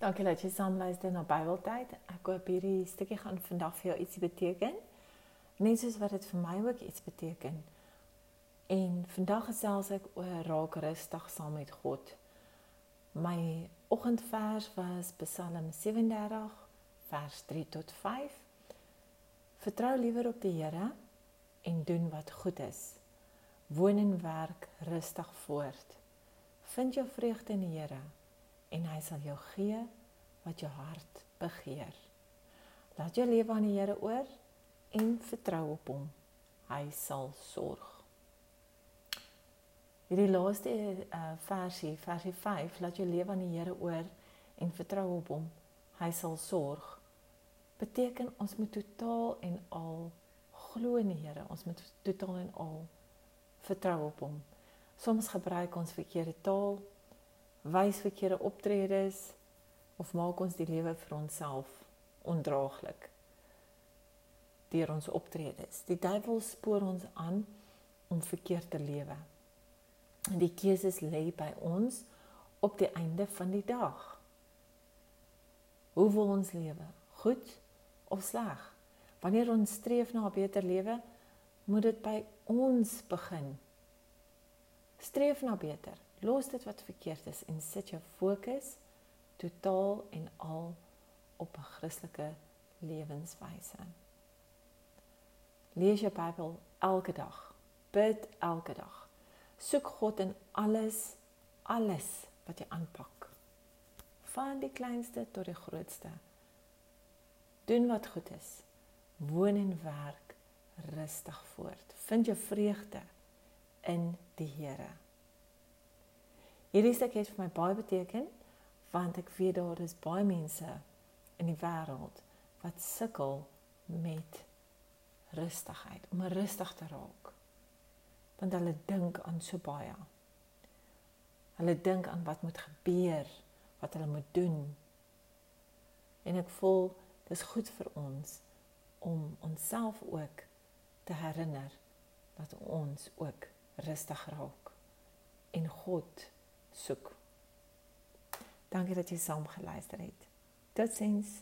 Dankie dat jy saam luister na Bybeltyd. Ek hoop hierdie stukkie gaan vandag vir jou ietsie beteken. Net soos wat dit vir my ook iets beteken. En vandag gesels ek oor raak rustig saam met God. My oggendvers was Psalm 37 vers 3 tot 5. Vertrou liewer op die Here en doen wat goed is. Woon en werk rustig voort. Vind jou vreugde in die Here en hy sal jou gee wat jou hart begeer. Laat jou lewe aan die Here oor en vertrou op hom. Hy sal sorg. Hierdie laaste uh, versie, versie 5, laat jou lewe aan die Here oor en vertrou op hom. Hy sal sorg. Beteken ons moet totaal en al glo in die Here. Ons moet totaal en al vertrou op hom. Soms gebruik ons verkeerde taal wys verkeerde optredes of maak ons die lewe vir onsself ondraaglik deur ons optredes. Die duiwel spoor ons aan om verkeerd te lewe. En die keuses lê by ons op die einde van die dag. Hoe wil ons lewe? Goed of sleg? Wanneer ons streef na 'n beter lewe, moet dit by ons begin. Streef na beter. Los dit wat verkeerd is en sit jou fokus totaal en al op 'n Christelike lewenswyse. Lees jou Bybel elke dag. Bid elke dag. Soek God in alles alles wat jy aanpak. Van die kleinste tot die grootste. Doen wat goed is. Woon en werk rustig voort. Vind jou vreugde in die Here. Hierdie stuk het vir my baie beteken want ek weet daar is baie mense in die wêreld wat sukkel met rustigheid, om rustig te raak. Want hulle dink aan so baie. Hulle dink aan wat moet gebeur, wat hulle moet doen. En ek voel dis goed vir ons om onsself ook te herinner dat ons ook rustig raak en God soek. Dankie dat jy saam geluister het. Totsiens.